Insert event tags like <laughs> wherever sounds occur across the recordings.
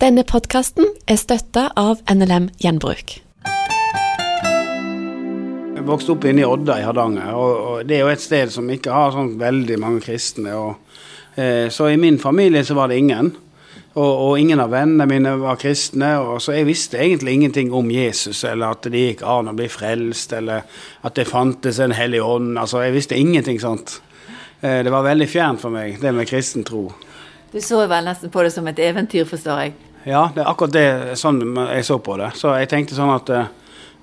Denne podkasten er støtta av NLM Gjenbruk. Jeg vokste opp inne i Odda i Hardanger, og, det er jo et sted som ikke har sånn veldig mange kristne. Og, eh, så i min familie så var det ingen. Og, og, ingen av vennene mine var kristne, og så jeg visste egentlig ingenting om Jesus, eller at det gikk an å bli frelst, eller at det fantes en hellig ånd. Altså, jeg visste ingenting sånt. Eh, det var veldig fjernt for meg, det med kristen tro. Du så vel nesten på det som et eventyr, forstår jeg? Ja, det er akkurat det, sånn jeg så på det. Så jeg tenkte sånn at, eh,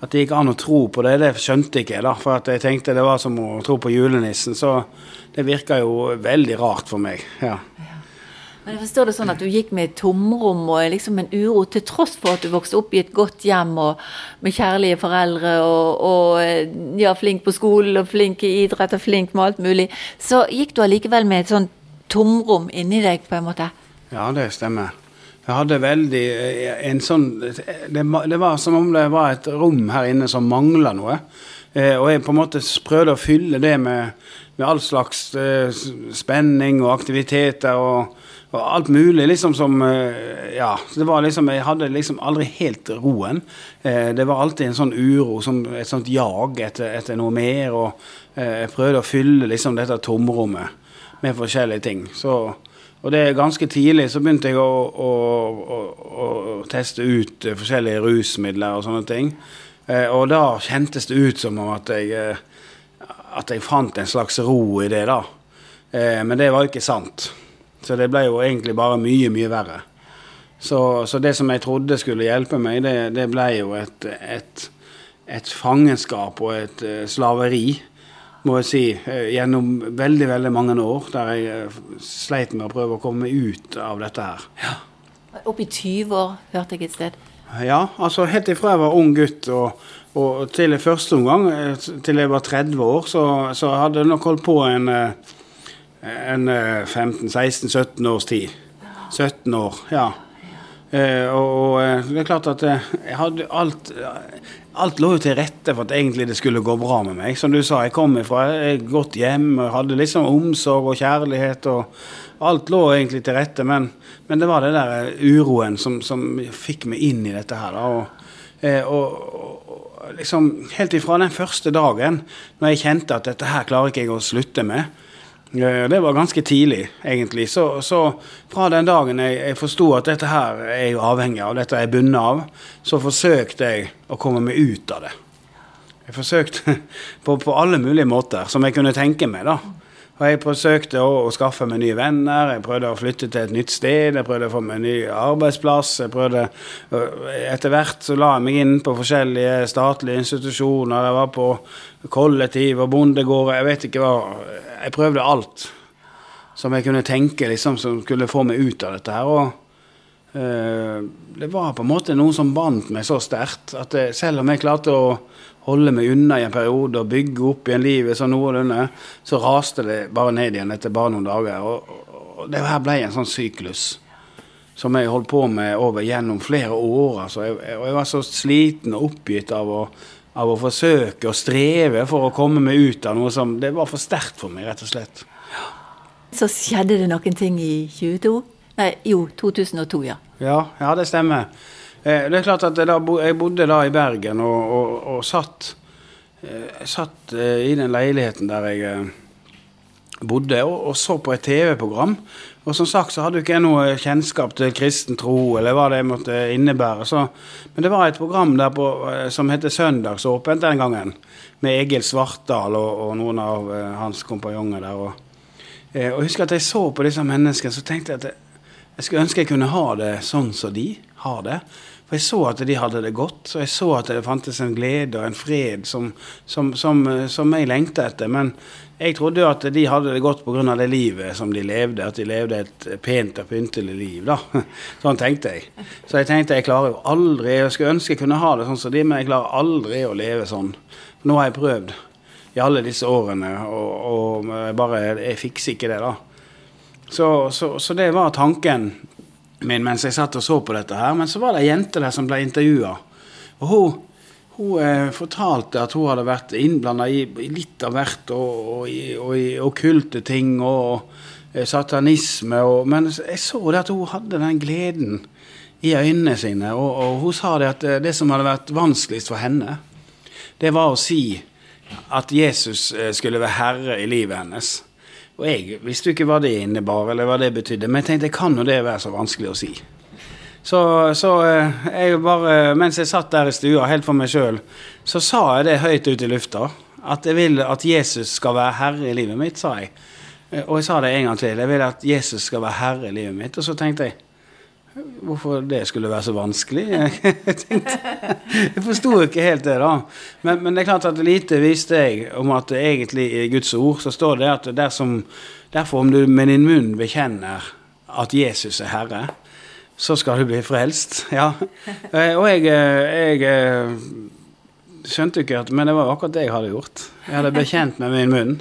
at det gikk an å tro på det. Det skjønte ikke jeg, da. For jeg tenkte det var som å tro på julenissen. Så det virka jo veldig rart for meg. ja. Men jeg forstår det sånn at du gikk med et tomrom og liksom en uro, til tross for at du vokste opp i et godt hjem og med kjærlige foreldre og, og eh, ja, flink på skolen og flink i idrett og flink med alt mulig. Så gikk du allikevel med et sånn tomrom inni deg, på en måte? Ja, det stemmer. Jeg hadde veldig eh, en sånn det, det, var som om det var et rom her inne som mangla noe. Eh, og jeg på en måte prøvde å fylle det med, med all slags eh, spenning og aktiviteter og, og, alt mulig. liksom som Ja. det var liksom, Jeg hadde liksom aldri helt roen. det var alltid en sånn uro, som et sånt jag etter, etter noe mer. Og jeg prøvde å fylle liksom dette tomrommet med forskjellige ting. Så og det er ganske tidlig så begynte jeg å, å, å, å teste ut eh, forskjellige rusmidler og sånne ting. Eh, og da kjentes det ut som om at jeg, eh, at jeg fant en slags ro i det, da. Men det var ikke sant. Så det ble jo egentlig bare mye, mye verre. Så, så det som jeg trodde skulle hjelpe meg, det, det ble jo et, et, et fangenskap og et slaveri må jeg si, eh, gjennom veldig veldig mange år der jeg eh, sleit med å prøve å komme ut av dette her. Ja. Opp i 20 år, hørte jeg et sted. Ja, altså helt ifra jeg var ung gutt og, og til i første omgang, eh, til jeg var 30 år, så, så hadde jeg nok holdt på en, en 15-16-17 års tid. 17 år, ja. Og, og, det er klart at jeg hadde alt alt lå jo til rette for at egentlig det skulle gå bra med meg. Som du sa, jeg kom fra et godt hjem, og hadde liksom omsorg og kjærlighet. og Alt lå egentlig til rette, men, men det var det der uroen som, som, fikk meg inn i dette her. da, og, eh, og, og liksom Helt ifra den første dagen, når jeg kjente at dette her klarer ikke jeg å slutte med, det var ganske tidlig, egentlig. Så, så fra den dagen jeg, jeg forsto at dette her er jo avhengig av, dette er jeg bundet av, så forsøkte jeg å komme meg ut av det. Jeg forsøkte <laughs> på, på alle mulige måter som jeg kunne tenke meg, da. Og jeg forsøkte å, å, skaffe meg nye venner, jeg prøvde å flytte til et nytt sted, jeg prøvde å få meg ny arbeidsplass. jeg prøvde, Etter hvert så la jeg meg inn på forskjellige statlige institusjoner. Jeg var på kollektiv og bondegårder, jeg vet ikke hva. Jeg prøvde alt som jeg kunne tenke liksom, som skulle få meg ut av dette her. og øh, Det var på en måte noe som bandt meg så sterkt at selv om jeg klarte å holde meg unna i en periode og bygge opp igjen livet sånn noenlunde, så raste det bare ned igjen etter bare noen dager. Og, og det her ble en sånn syklus som jeg holdt på med over gjennom flere år. Altså. Jeg, og jeg var så sliten og oppgitt av å, av å forsøke og streve for å komme meg ut av noe som Det var for sterkt for meg, rett og slett. Så skjedde det noen ting i 22? Nei, jo, 2002, ja. Ja, ja det stemmer. Eh, det er klart at Jeg bodde da i Bergen og, og, og satt, eh, satt eh, i den leiligheten der jeg bodde, og, og så på et TV-program. Og som sagt så hadde jo ikke jeg noe kjennskap til kristen tro, eller hva det måtte innebære. Så, men det var et program der på, som heter Søndagsåpent den gangen, med Egil Svartdal og, og noen av hans kompanjonger der. Og, og husker at jeg så på disse menneskene, så tenkte jeg at jeg, skulle ønske jeg kunne ha det sånn som de har det. For jeg så at de hadde det godt, og jeg så at det fantes en glede og en fred som, som, som, som jeg lengta etter. Men jeg trodde jo at de hadde det godt pga. det livet som de levde. At de levde et pent og pyntelig liv. da. <laughs> Sånn tenkte jeg. Så jeg tenkte jeg klarer jo aldri Jeg skulle ønske jeg kunne ha det sånn som de, men jeg klarer aldri å leve sånn. Nå har jeg prøvd i alle disse årene, og, og jeg bare Jeg fikser ikke det, da. Så, så, så det var tanken min mens jeg satt og så på dette her. Men så var det ei jente der som ble intervjua. Og hun, hun eh, fortalte at hun hadde vært innblanda i, i, litt av hvert, og, og, og, i okkulte ting og eh, satanisme. Og, men jeg så det at hun hadde den gleden i øynene sine. Og, og hun sa det at eh, det som hadde vært vanskeligst for henne, det var å si at Jesus skulle være herre i livet hennes. Og jeg visste jo ikke hva det innebar, eller hva det betydde, men jeg tenkte kan jo det være så vanskelig å si. Så, så eh, jeg bare, mens jeg satt der i stua helt for meg sjøl, så sa jeg det høyt ut i lufta. At jeg vil at Jesus skal være herre i livet mitt, sa jeg. Og jeg sa det en gang til. Jeg vil at Jesus skal være herre i livet mitt. Og så tenkte jeg hvorfor det skulle være så vanskelig. <laughs> Jeg, forsto ikke helt det, da. Men, men, det er klart at lite visste jeg om at egentlig i Guds ord så står det at dersom, derfor om du med din munn bekjenner at Jesus er Herre, så skal du bli frelst. Ja. Og jeg, jeg skjønte ikke at Men det var akkurat det jeg hadde gjort. Jeg hadde bekjent med min munn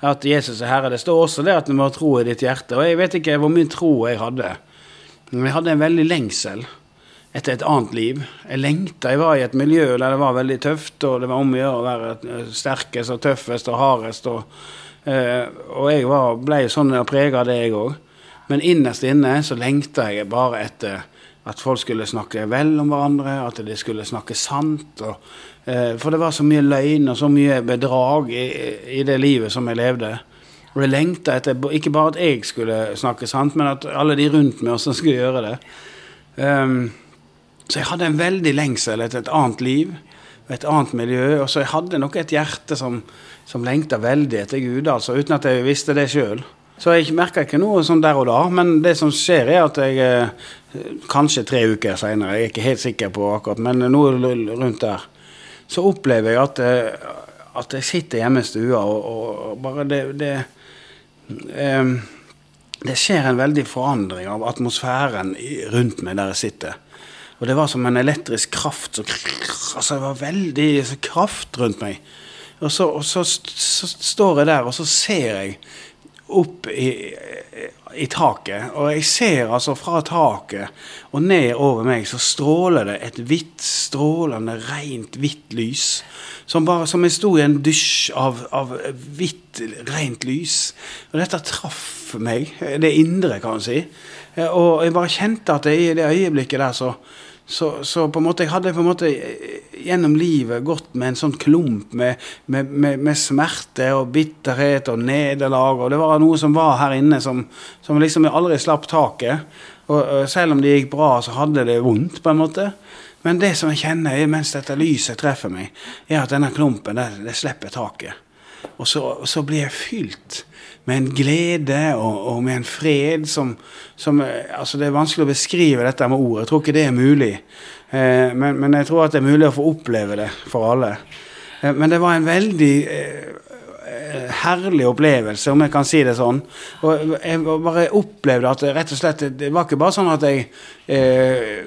at Jesus er Herre. Det står også det at du må tro i ditt hjerte. Og jeg vet ikke hvor mye tro jeg hadde. Men jeg hadde en veldig lengsel etter et annet liv. Jeg lengta. Jeg var i et miljø der det var veldig tøft, og det var om å gjøre å være sterkest og tøffest og hardest. Og, uh, og jeg var, ble sånn prega av det, jeg òg. Men innerst inne så lengta jeg bare etter at folk skulle snakke vel om hverandre, at de skulle snakke sant. Og, uh, for det var så mye løgn og så mye bedrag i, i det livet som jeg levde. Og jeg lengta etter ikke bare at jeg skulle snakke sant, men at alle de rundt meg også skulle gjøre det. Um, så jeg hadde en veldig lengsel etter et annet liv og et annet miljø. Og så jeg hadde nok et hjerte som, som lengta veldig etter Gud, altså, uten at jeg visste det sjøl. Så jeg merka ikke noe sånn der og da. Men det som skjer, er at jeg eh, kanskje tre uker seinere, jeg er ikke helt sikker på akkurat, men noe rundt der, så opplever jeg at, eh, at jeg sitter hjemme i stua og, og bare det, det eh, det skjer en veldig forandring av atmosfæren rundt meg der jeg sitter. Og det var som en elektrisk kraft. Så, altså det var veldig kraft rundt meg. Og så, og så, så, står jeg der, og så ser jeg opp i, i, taket. Og jeg ser altså fra taket og ned over meg så stråler det et hvitt, strålende, rent hvitt lys. Som bare som jeg sto i en dusj av, av hvitt, rent lys. Og dette traff meg, det indre, kan man si. Og jeg bare kjente at jeg, i det øyeblikket der så så, så, på en måte, jeg hadde på en måte gjennom livet gått med en sånn klump med, med, med, med smerte og bitterhet og nederlag. Og det var noe som var her inne som, som liksom aldri slapp taket. Og, og selv om det gikk bra, så hadde det vondt, på en måte. Men det som jeg kjenner mens dette lyset treffer meg, er at denne klumpen det, det slipper taket. Og så, så blir jeg fylt med en glede og, og med en fred som, som, altså Det er vanskelig å beskrive dette med ord. Jeg tror ikke det er mulig. Eh, men, men, jeg tror at det er mulig å få oppleve det for alle. Eh, men det var en veldig eh, herlig opplevelse, om jeg kan si det sånn. Og jeg bare opplevde at rett og slett Det var ikke bare sånn at jeg eh,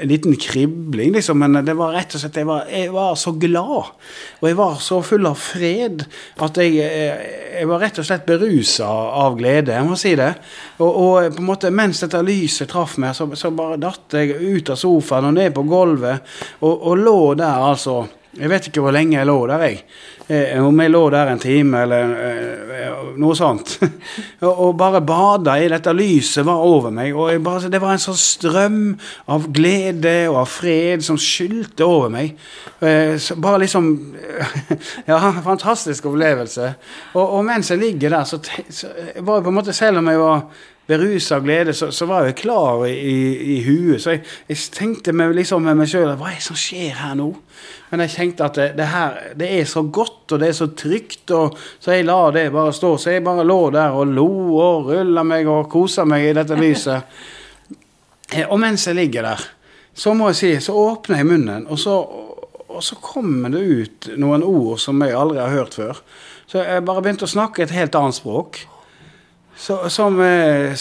en liten kribling, liksom. Men det var rett og slett jeg var, jeg var, så glad. Og jeg var så full av fred at jeg, jeg var rett og slett berusa av glede. Jeg må si det. Og, og, på en måte mens dette lyset traff meg, så, så bare datt jeg ut av sofaen og ned på gulvet og, og lå der, altså. Jeg vet ikke hvor lenge jeg lå der, jeg. Eh, om jeg lå der en time eller eh, noe sånt. <laughs> og bare bada i dette lyset var over meg. Og bare, det var en sånn strøm av glede og av fred som skylte over meg. Eh, bare liksom <laughs> Ja, fantastisk opplevelse. Og, og, mens jeg ligger der, så, så var jeg på en måte Selv om jeg var berusa av glede, så, så, var jeg klar i, i, i huet. Så jeg, jeg tenkte med, liksom med meg sjøl Hva er det som skjer her nå? Men jeg tenkte at det, det, her det er så godt, og det er så trygt, og så jeg la det bare stå. Så jeg bare lå der og lo og rulla meg og kosa meg i dette lyset. Eh, og mens jeg ligger der, så må jeg si, så åpner jeg munnen, og så, og så kommer det ut noen ord som jeg aldri har hørt før. Så jeg bare begynte å snakke et helt annet språk. Så, som eh,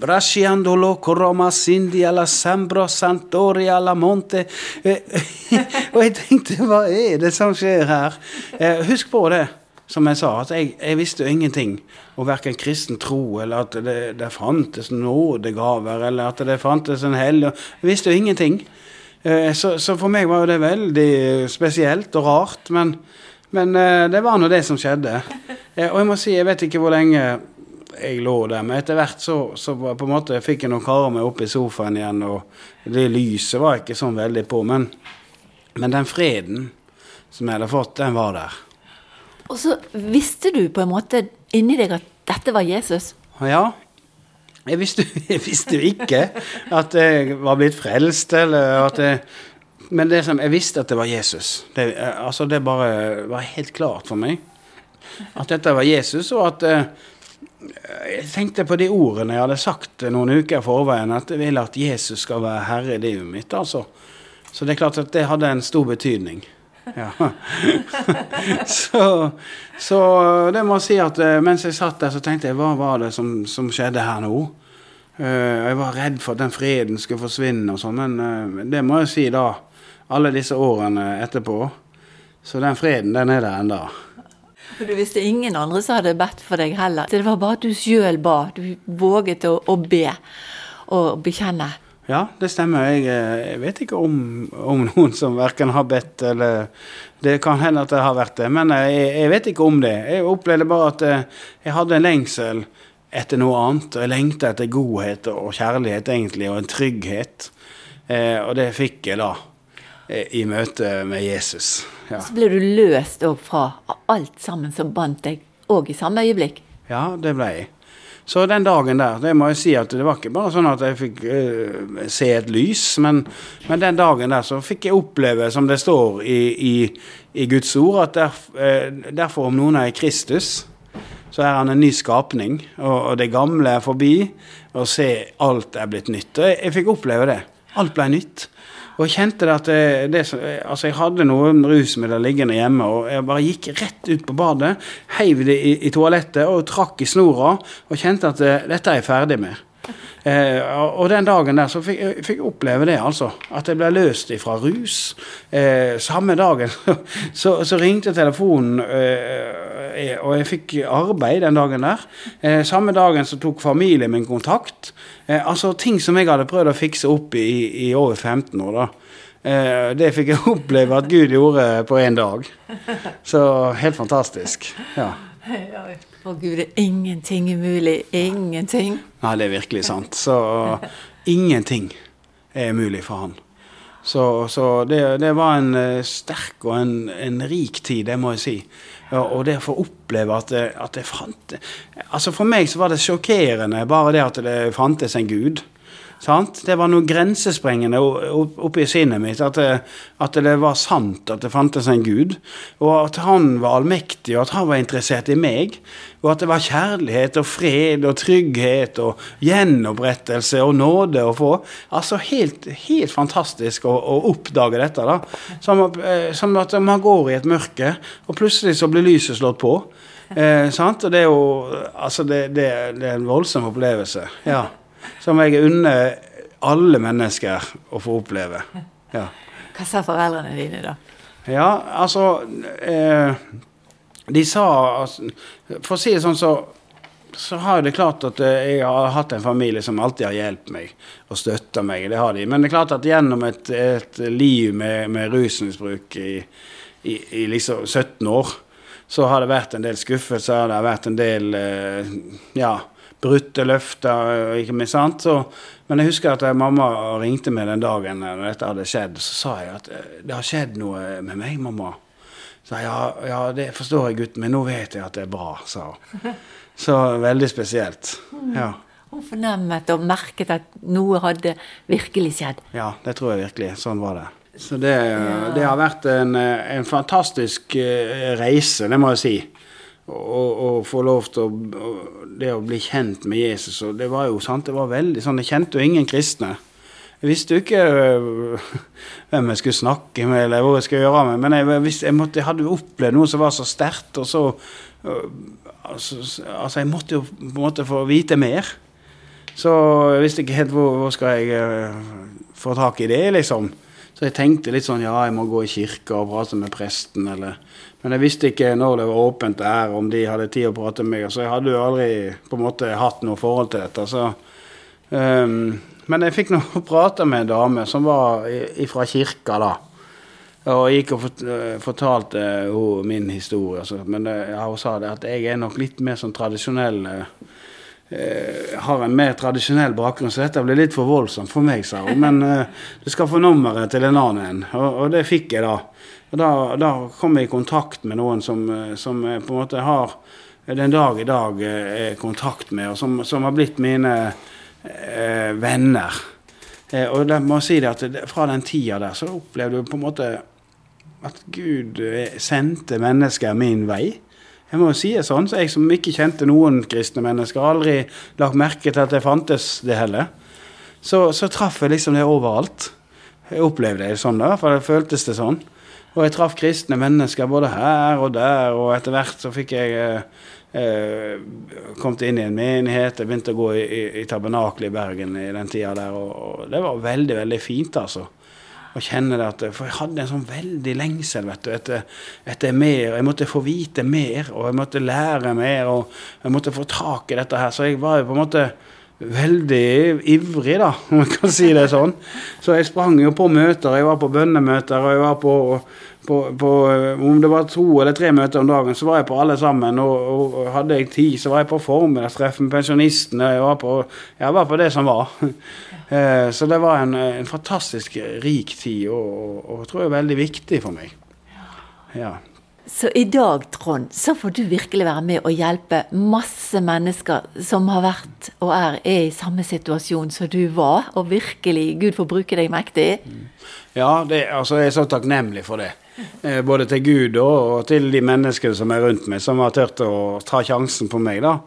Brasciandolo, Coroma, Sindi, alla Sambro, Santori, alla Monte eh, <laughs> Og jeg tenkte, hva er det som skjer her? Eh, husk på det, som jeg sa, at jeg, jeg visste ingenting om verken kristen tro, eller at det, det fantes nådegaver, eller at det fantes en hellig Jeg visste jo ingenting. Eh, så, så, for meg var jo det veldig spesielt og rart, men, men eh, det var nå det som skjedde. Eh, og jeg må si, jeg vet ikke hvor lenge jeg lå der. Men etter hvert så, så på en måte fikk jeg noen karer meg opp i sofaen igjen, og det lyset var ikke sånn veldig på. Men, men den freden som jeg hadde fått, den var der. Og så visste du på en måte inni deg at dette var Jesus? Ja. Jeg visste, <laughs> jeg visste jo ikke at jeg var blitt frelst, eller at jeg Men det som, jeg visste at det var Jesus. Det, altså det bare var helt klart for meg at dette var Jesus, og at eh, jeg tenkte på de ordene jeg hadde sagt noen uker i forveien, at jeg vil at Jesus skal være herre i livet mitt. altså. Så det er klart at det hadde en stor betydning. Ja. <laughs> så, så, det må jeg si at eh, mens jeg satt der, så tenkte jeg hva var det som, som skjedde her nå? Uh, jeg var redd for at den freden skulle forsvinne og sånn, men uh, det må jeg si da, alle disse årene etterpå. Så den freden, den er der ennå. Du visste ingen andre som hadde bedt for deg heller. Det var bare at du sjøl ba. Du våget å, å be og bekjenne. Ja, det stemmer. Jeg, eh, jeg vet ikke om, om, noen som verken har bedt eller Det kan hende at det har vært det, men eh, jeg, jeg vet ikke om det. Jeg opplevde bare at eh, jeg hadde en lengsel etter noe annet. og Jeg lengta etter godhet og kjærlighet, egentlig, og en trygghet. Eh, og det fikk jeg da i møte med Jesus. Ja. Så ble du løst òg fra alt sammen som bandt deg, òg i samme øyeblikk? Ja, det ble jeg. Så den dagen der, det må jeg si at det var ikke bare sånn at jeg fikk uh, se et lys, men, men, den dagen der så fikk jeg oppleve, som det står i, i, i Guds ord, at der, uh, derfor om noen er i Kristus, så er han en ny skapning, og, og det gamle er forbi, og se alt er blitt nytt. Og jeg, jeg fikk oppleve det. Alt ble nytt. Og jeg kjente at det, det, altså jeg hadde noen rusmidler liggende hjemme, og jeg bare gikk rett ut på badet, heiv det i, i toalettet og trakk i snora, og kjente at eh, dette er jeg ferdig med. Eh, og den dagen der så fikk jeg fikk oppleve det, altså. At jeg ble løst ifra rus. Eh, samme dagen <laughs> så, så, ringte telefonen, eh, og jeg fikk arbeid den dagen der. Eh, samme dagen så tok familien min kontakt. Eh, altså ting som jeg hadde prøvd å fikse opp i, i over 15 år. da. Eh, det fikk jeg <laughs> oppleve at Gud gjorde på én dag. Så helt fantastisk. ja. <laughs> For Gud er ingenting umulig. Ingenting. Nei, det er virkelig sant. Så <laughs> ingenting er umulig for han. Så, så det, det, var en eh, sterk og en, en, rik tid, det må jeg si. Og det å få oppleve at det, at det fant Altså For meg så var det sjokkerende bare det at det fantes en gud. Sant? Det var noe grensesprengende oppi sinnet mitt. At det, at det, var sant at det fantes en gud. Og at han var allmektig, og at han var interessert i meg. Og at det var kjærlighet og fred og trygghet og gjenopprettelse og nåde å få. Altså helt, helt fantastisk å, å, oppdage dette. da. Som, eh, som, at man går i et mørke, og plutselig så blir lyset slått på. Eh, sant? Og det er jo Altså, det, det, det er en voldsom opplevelse. Ja som jeg unner alle mennesker å få oppleve. Ja. Hva sa foreldrene dine, da? Ja, altså eh, De sa altså, For å si det sånn, så, så har det klart at eh, jeg har hatt en familie som alltid har hjulpet meg og støtta meg. Det har de. Men det er klart at gjennom et, et liv med, med rusmisbruk i, i, i liksom 17 år, så har det vært en del skuffelser, det har vært en del eh, Ja brutte løfter. ikke minst sant? Så, men jeg husker at mamma ringte meg den dagen når dette hadde skjedd. Så sa jeg at eh, det har skjedd noe med meg, mamma. Så ja, ja, det forstår jeg, gutten, men nå vet jeg at det er bra, sa hun. <laughs> Så veldig spesielt. Ja. Hun fornemmet og merket at noe hadde virkelig skjedd. Ja, det tror jeg virkelig. Sånn var det. Så det, det har vært en, en fantastisk eh, reise, det må jeg si og, få lov til å, det å bli kjent med Jesus. Og det var jo sant, det var veldig sånn, Jeg kjente jo ingen kristne. Jeg visste jo ikke øh, hvem jeg skulle snakke med, eller hvor jeg skulle gjøre med. Men jeg, visste, jeg, måtte, jeg hadde opplevd noe som var så sterkt, og så øh, altså, altså, jeg måtte jo på en måte få vite mer. Så jeg visste ikke helt hvor, hvor skal jeg uh, få tak i det, liksom. Så jeg tenkte litt sånn ja, jeg må gå i kirka og prate med presten, eller men jeg visste ikke når det var åpent der, om de hadde tid å prate med meg. Så jeg hadde jo aldri på en måte hatt noe forhold til dette. Så, um, men jeg fikk nå <laughs> prate med en dame som var fra kirka, da. Og gikk og eh, fortalte hun min historie. Altså. Men hun sa det at jeg er nok litt mer sånn tradisjonell uh, eh, har en mer tradisjonell bakgrunn, så dette blir litt for voldsomt for meg, sa hun. Men eh, du skal få nummeret til en annen en. Og, og det fikk jeg da. Og da, da kom jeg i kontakt med noen som, eh, som jeg på en måte har den dag i dag er kontakt med, og som, som har blitt mine eh, venner. Eh, og det må si det at fra den tida der så opplevde du på en måte at Gud sendte mennesker min vei. Jeg må jo si det sånn, så Jeg som ikke kjente noen kristne mennesker, aldri lagt merke til at det fantes det heller. Så, så traff jeg liksom det overalt. Jeg opplevde det sånn, da, for det føltes det sånn. Og jeg traff kristne mennesker både her og der, og etter hvert så fikk jeg eh, eh kommet inn i en menighet. Jeg begynte å gå i, i, i tabernakelet i Bergen i den tida der, og, og, det var veldig, veldig fint, altså og kjenne det at For jeg hadde en sånn veldig lengsel vet du, etter, etter, mer. Jeg måtte få vite mer, og jeg måtte lære mer, og jeg måtte få tak i dette her. Så jeg var jo på en måte veldig ivrig, da, om man kan si det sånn. Så jeg sprang jo på møter. Jeg var på bønnemøter, og jeg var på, på, på, Om det var to eller tre møter om dagen, så var jeg på alle sammen. Og, og hadde jeg tid, så var jeg på formiddagstreff med pensjonistene. Jeg var på, jeg var på det som var. Ja. så det var en, en fantastisk rik tid, og, og, og tror jeg er veldig viktig for meg. Ja. Så i dag, Trond, så får du virkelig være med og hjelpe masse mennesker som har vært og er, er i samme situasjon som du var, og virkelig Gud får bruke deg mektig. Ja, det, altså jeg er så takknemlig for det. Eh, både til Gud og til de menneskene som er rundt meg, som har turt å ta sjansen på meg. da.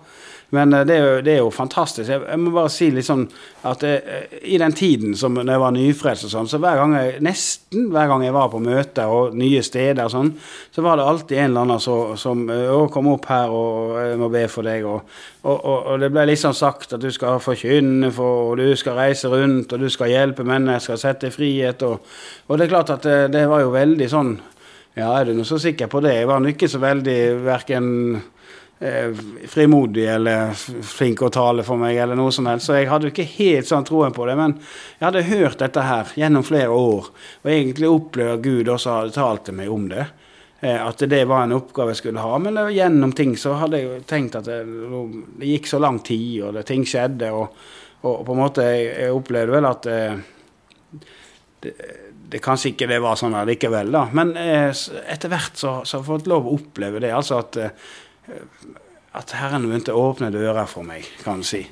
Men eh, det er, jo, det er jo fantastisk. Jeg, må bare si litt sånn at jeg, eh, i den tiden som når jeg var nyfrelst og sånn, så hver gang jeg, nesten hver gang jeg var på møter og nye steder og sånn, så var det alltid en eller annen som, som eh, Å, kom opp her, og jeg må be for deg. Og, og, og, og det ble liksom sagt at du skal forkynne for, og du skal reise rundt, og du skal hjelpe mennesker, sette frihet. Og, og det er klart at det, det var jo veldig sånn Ja, er du nå så sikker på det? Jeg var nå ikke så veldig verken frimodig eller flink å tale for meg, eller noe som helst. Så jeg hadde ikke helt sånn troen på det. Men jeg hadde hørt dette her gjennom flere år, og egentlig opplevd at Gud også hadde talt til meg om det. Eh, at det var en oppgave jeg skulle ha. Men gjennom ting så hadde jeg jo tenkt at det, det gikk så lang tid, og det, ting skjedde. Og, og, på en måte jeg, opplevde vel at eh, det, det kanskje ikke det var sånn likevel, da. Men eh, etter hvert så, har jeg fått lov å oppleve det. Altså at eh, at Herren begynte å åpne dører for meg, kan du si.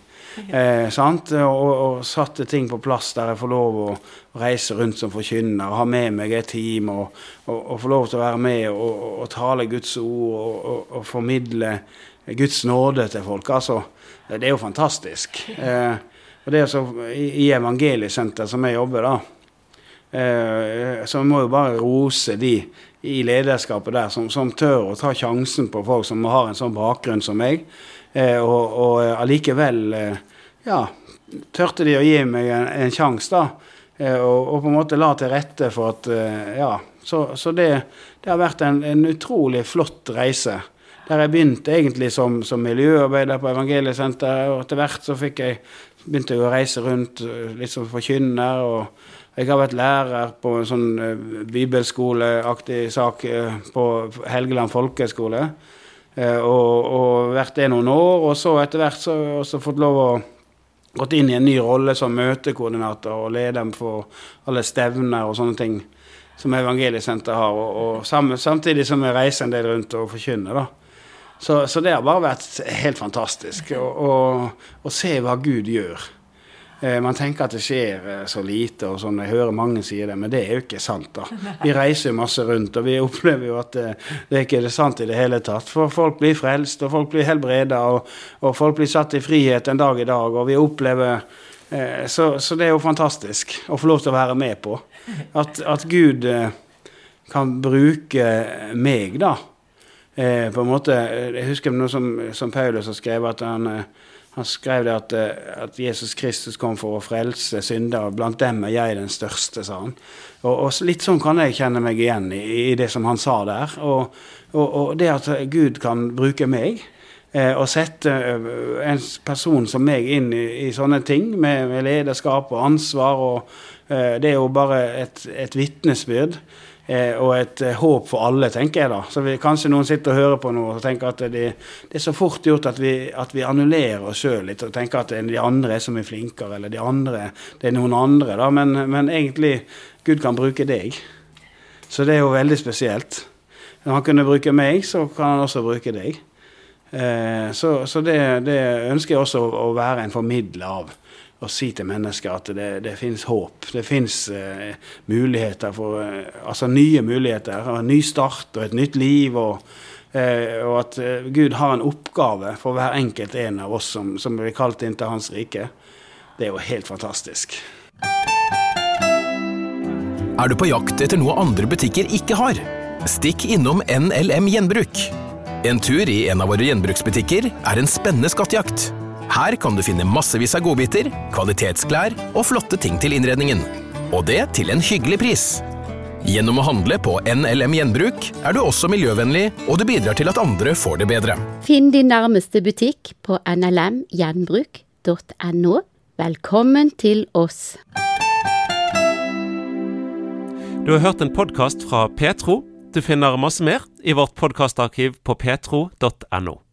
Eh, og, og, satte ting på plass der jeg får lov å reise rundt som forkynner, ha med meg et team og, og, og få lov til å være med og, og tale Guds ord og, formidle Guds nåde til folk. Altså, det er jo fantastisk. Eh, og det er så, I, i Evangeliesenter som jeg jobber, da, eh, så må jo bare rose de i lederskapet der som, som, tør å ta sjansen på folk som har en sånn bakgrunn som meg. Eh, og, og eh, allikevel eh, ja, tørte de å gi meg en, en sjanse, da. Eh, og, og, på en måte la til rette for at eh, Ja. Så, så det, det, har vært en, en, utrolig flott reise. Der jeg begynte egentlig som, som miljøarbeider på Evangeliesenteret, og etter hvert så fikk jeg begynte jeg å reise rundt eh, litt som forkynner. og jeg har vært lærer på en sånn uh, bibelskoleaktig sak uh, på Helgeland folkehøgskole. Og, og, vært det noen år. Og så etter hvert så har jeg fått lov å gått inn i en ny rolle som møtekoordinator og leder for alle stevner og sånne ting som Evangeliesenteret har. Og, og sam, samtidig som jeg reiser en del rundt og forkynner. da. Så, så, det har bare vært helt fantastisk å se hva Gud gjør. Eh, man tenker at det skjer eh, så lite, og sånn, jeg hører mange si det, men det er jo ikke sant. da. Vi reiser jo masse rundt, og vi opplever jo at det, eh, det er ikke er sant i det hele tatt. For folk blir frelst, og folk blir helbreda, og, og, folk blir satt i frihet en dag i dag. Og vi opplever eh, så, så, det er jo fantastisk å få lov til å være med på. At, at Gud eh, kan bruke meg, da. Eh, på en måte, Jeg husker noe som, som Paulus har skrevet, at han han skrev det at, eh, at, Jesus Kristus kom for å frelse syndere. Blant dem er jeg den største, sa han. Og, og Litt sånn kan jeg kjenne meg igjen i, i det som han sa der. Og, og, og, det at Gud kan bruke meg eh, og sette eh, en person som meg inn i, i sånne ting, med, med, lederskap og ansvar, og eh, det er jo bare et, et vitnesbyrd eh, og et eh, håp for alle, tenker jeg da. Så vi, kanskje noen sitter og hører på noe og tenker at det, det er så fort gjort at vi, at vi annullerer oss sjøl litt og tenker at de andre er så mye flinkere, eller de andre, det er noen andre, da. Men, men egentlig, Gud kan bruke deg. Så det er jo veldig spesielt. Når han kunne bruke meg, så kan han også bruke deg. Eh, så, så det, det, ønsker jeg også å være en formidler av å si til mennesker at det, det finnes håp. Det finnes eh, muligheter for eh, Altså nye muligheter. En ny start og et nytt liv. Og, eh, og at eh, Gud har en oppgave for hver enkelt en av oss som, som blir kalt inn til Hans rike. Det er jo helt fantastisk. Er du på jakt etter noe andre butikker ikke har? Stikk innom NLM Gjenbruk. En tur i en av våre gjenbruksbutikker er en spennende skattejakt. Her kan du finne massevis av godbiter, kvalitetsklær og flotte ting til innredningen. Og det til en hyggelig pris. Gjennom å handle på NLM Gjenbruk er du også miljøvennlig, og du bidrar til at andre får det bedre. Finn din nærmeste butikk på nlmgjenbruk.no. Velkommen til oss. Du har hørt en podkast fra Petro. Du finner masse mer i vårt podkastarkiv på petro.no.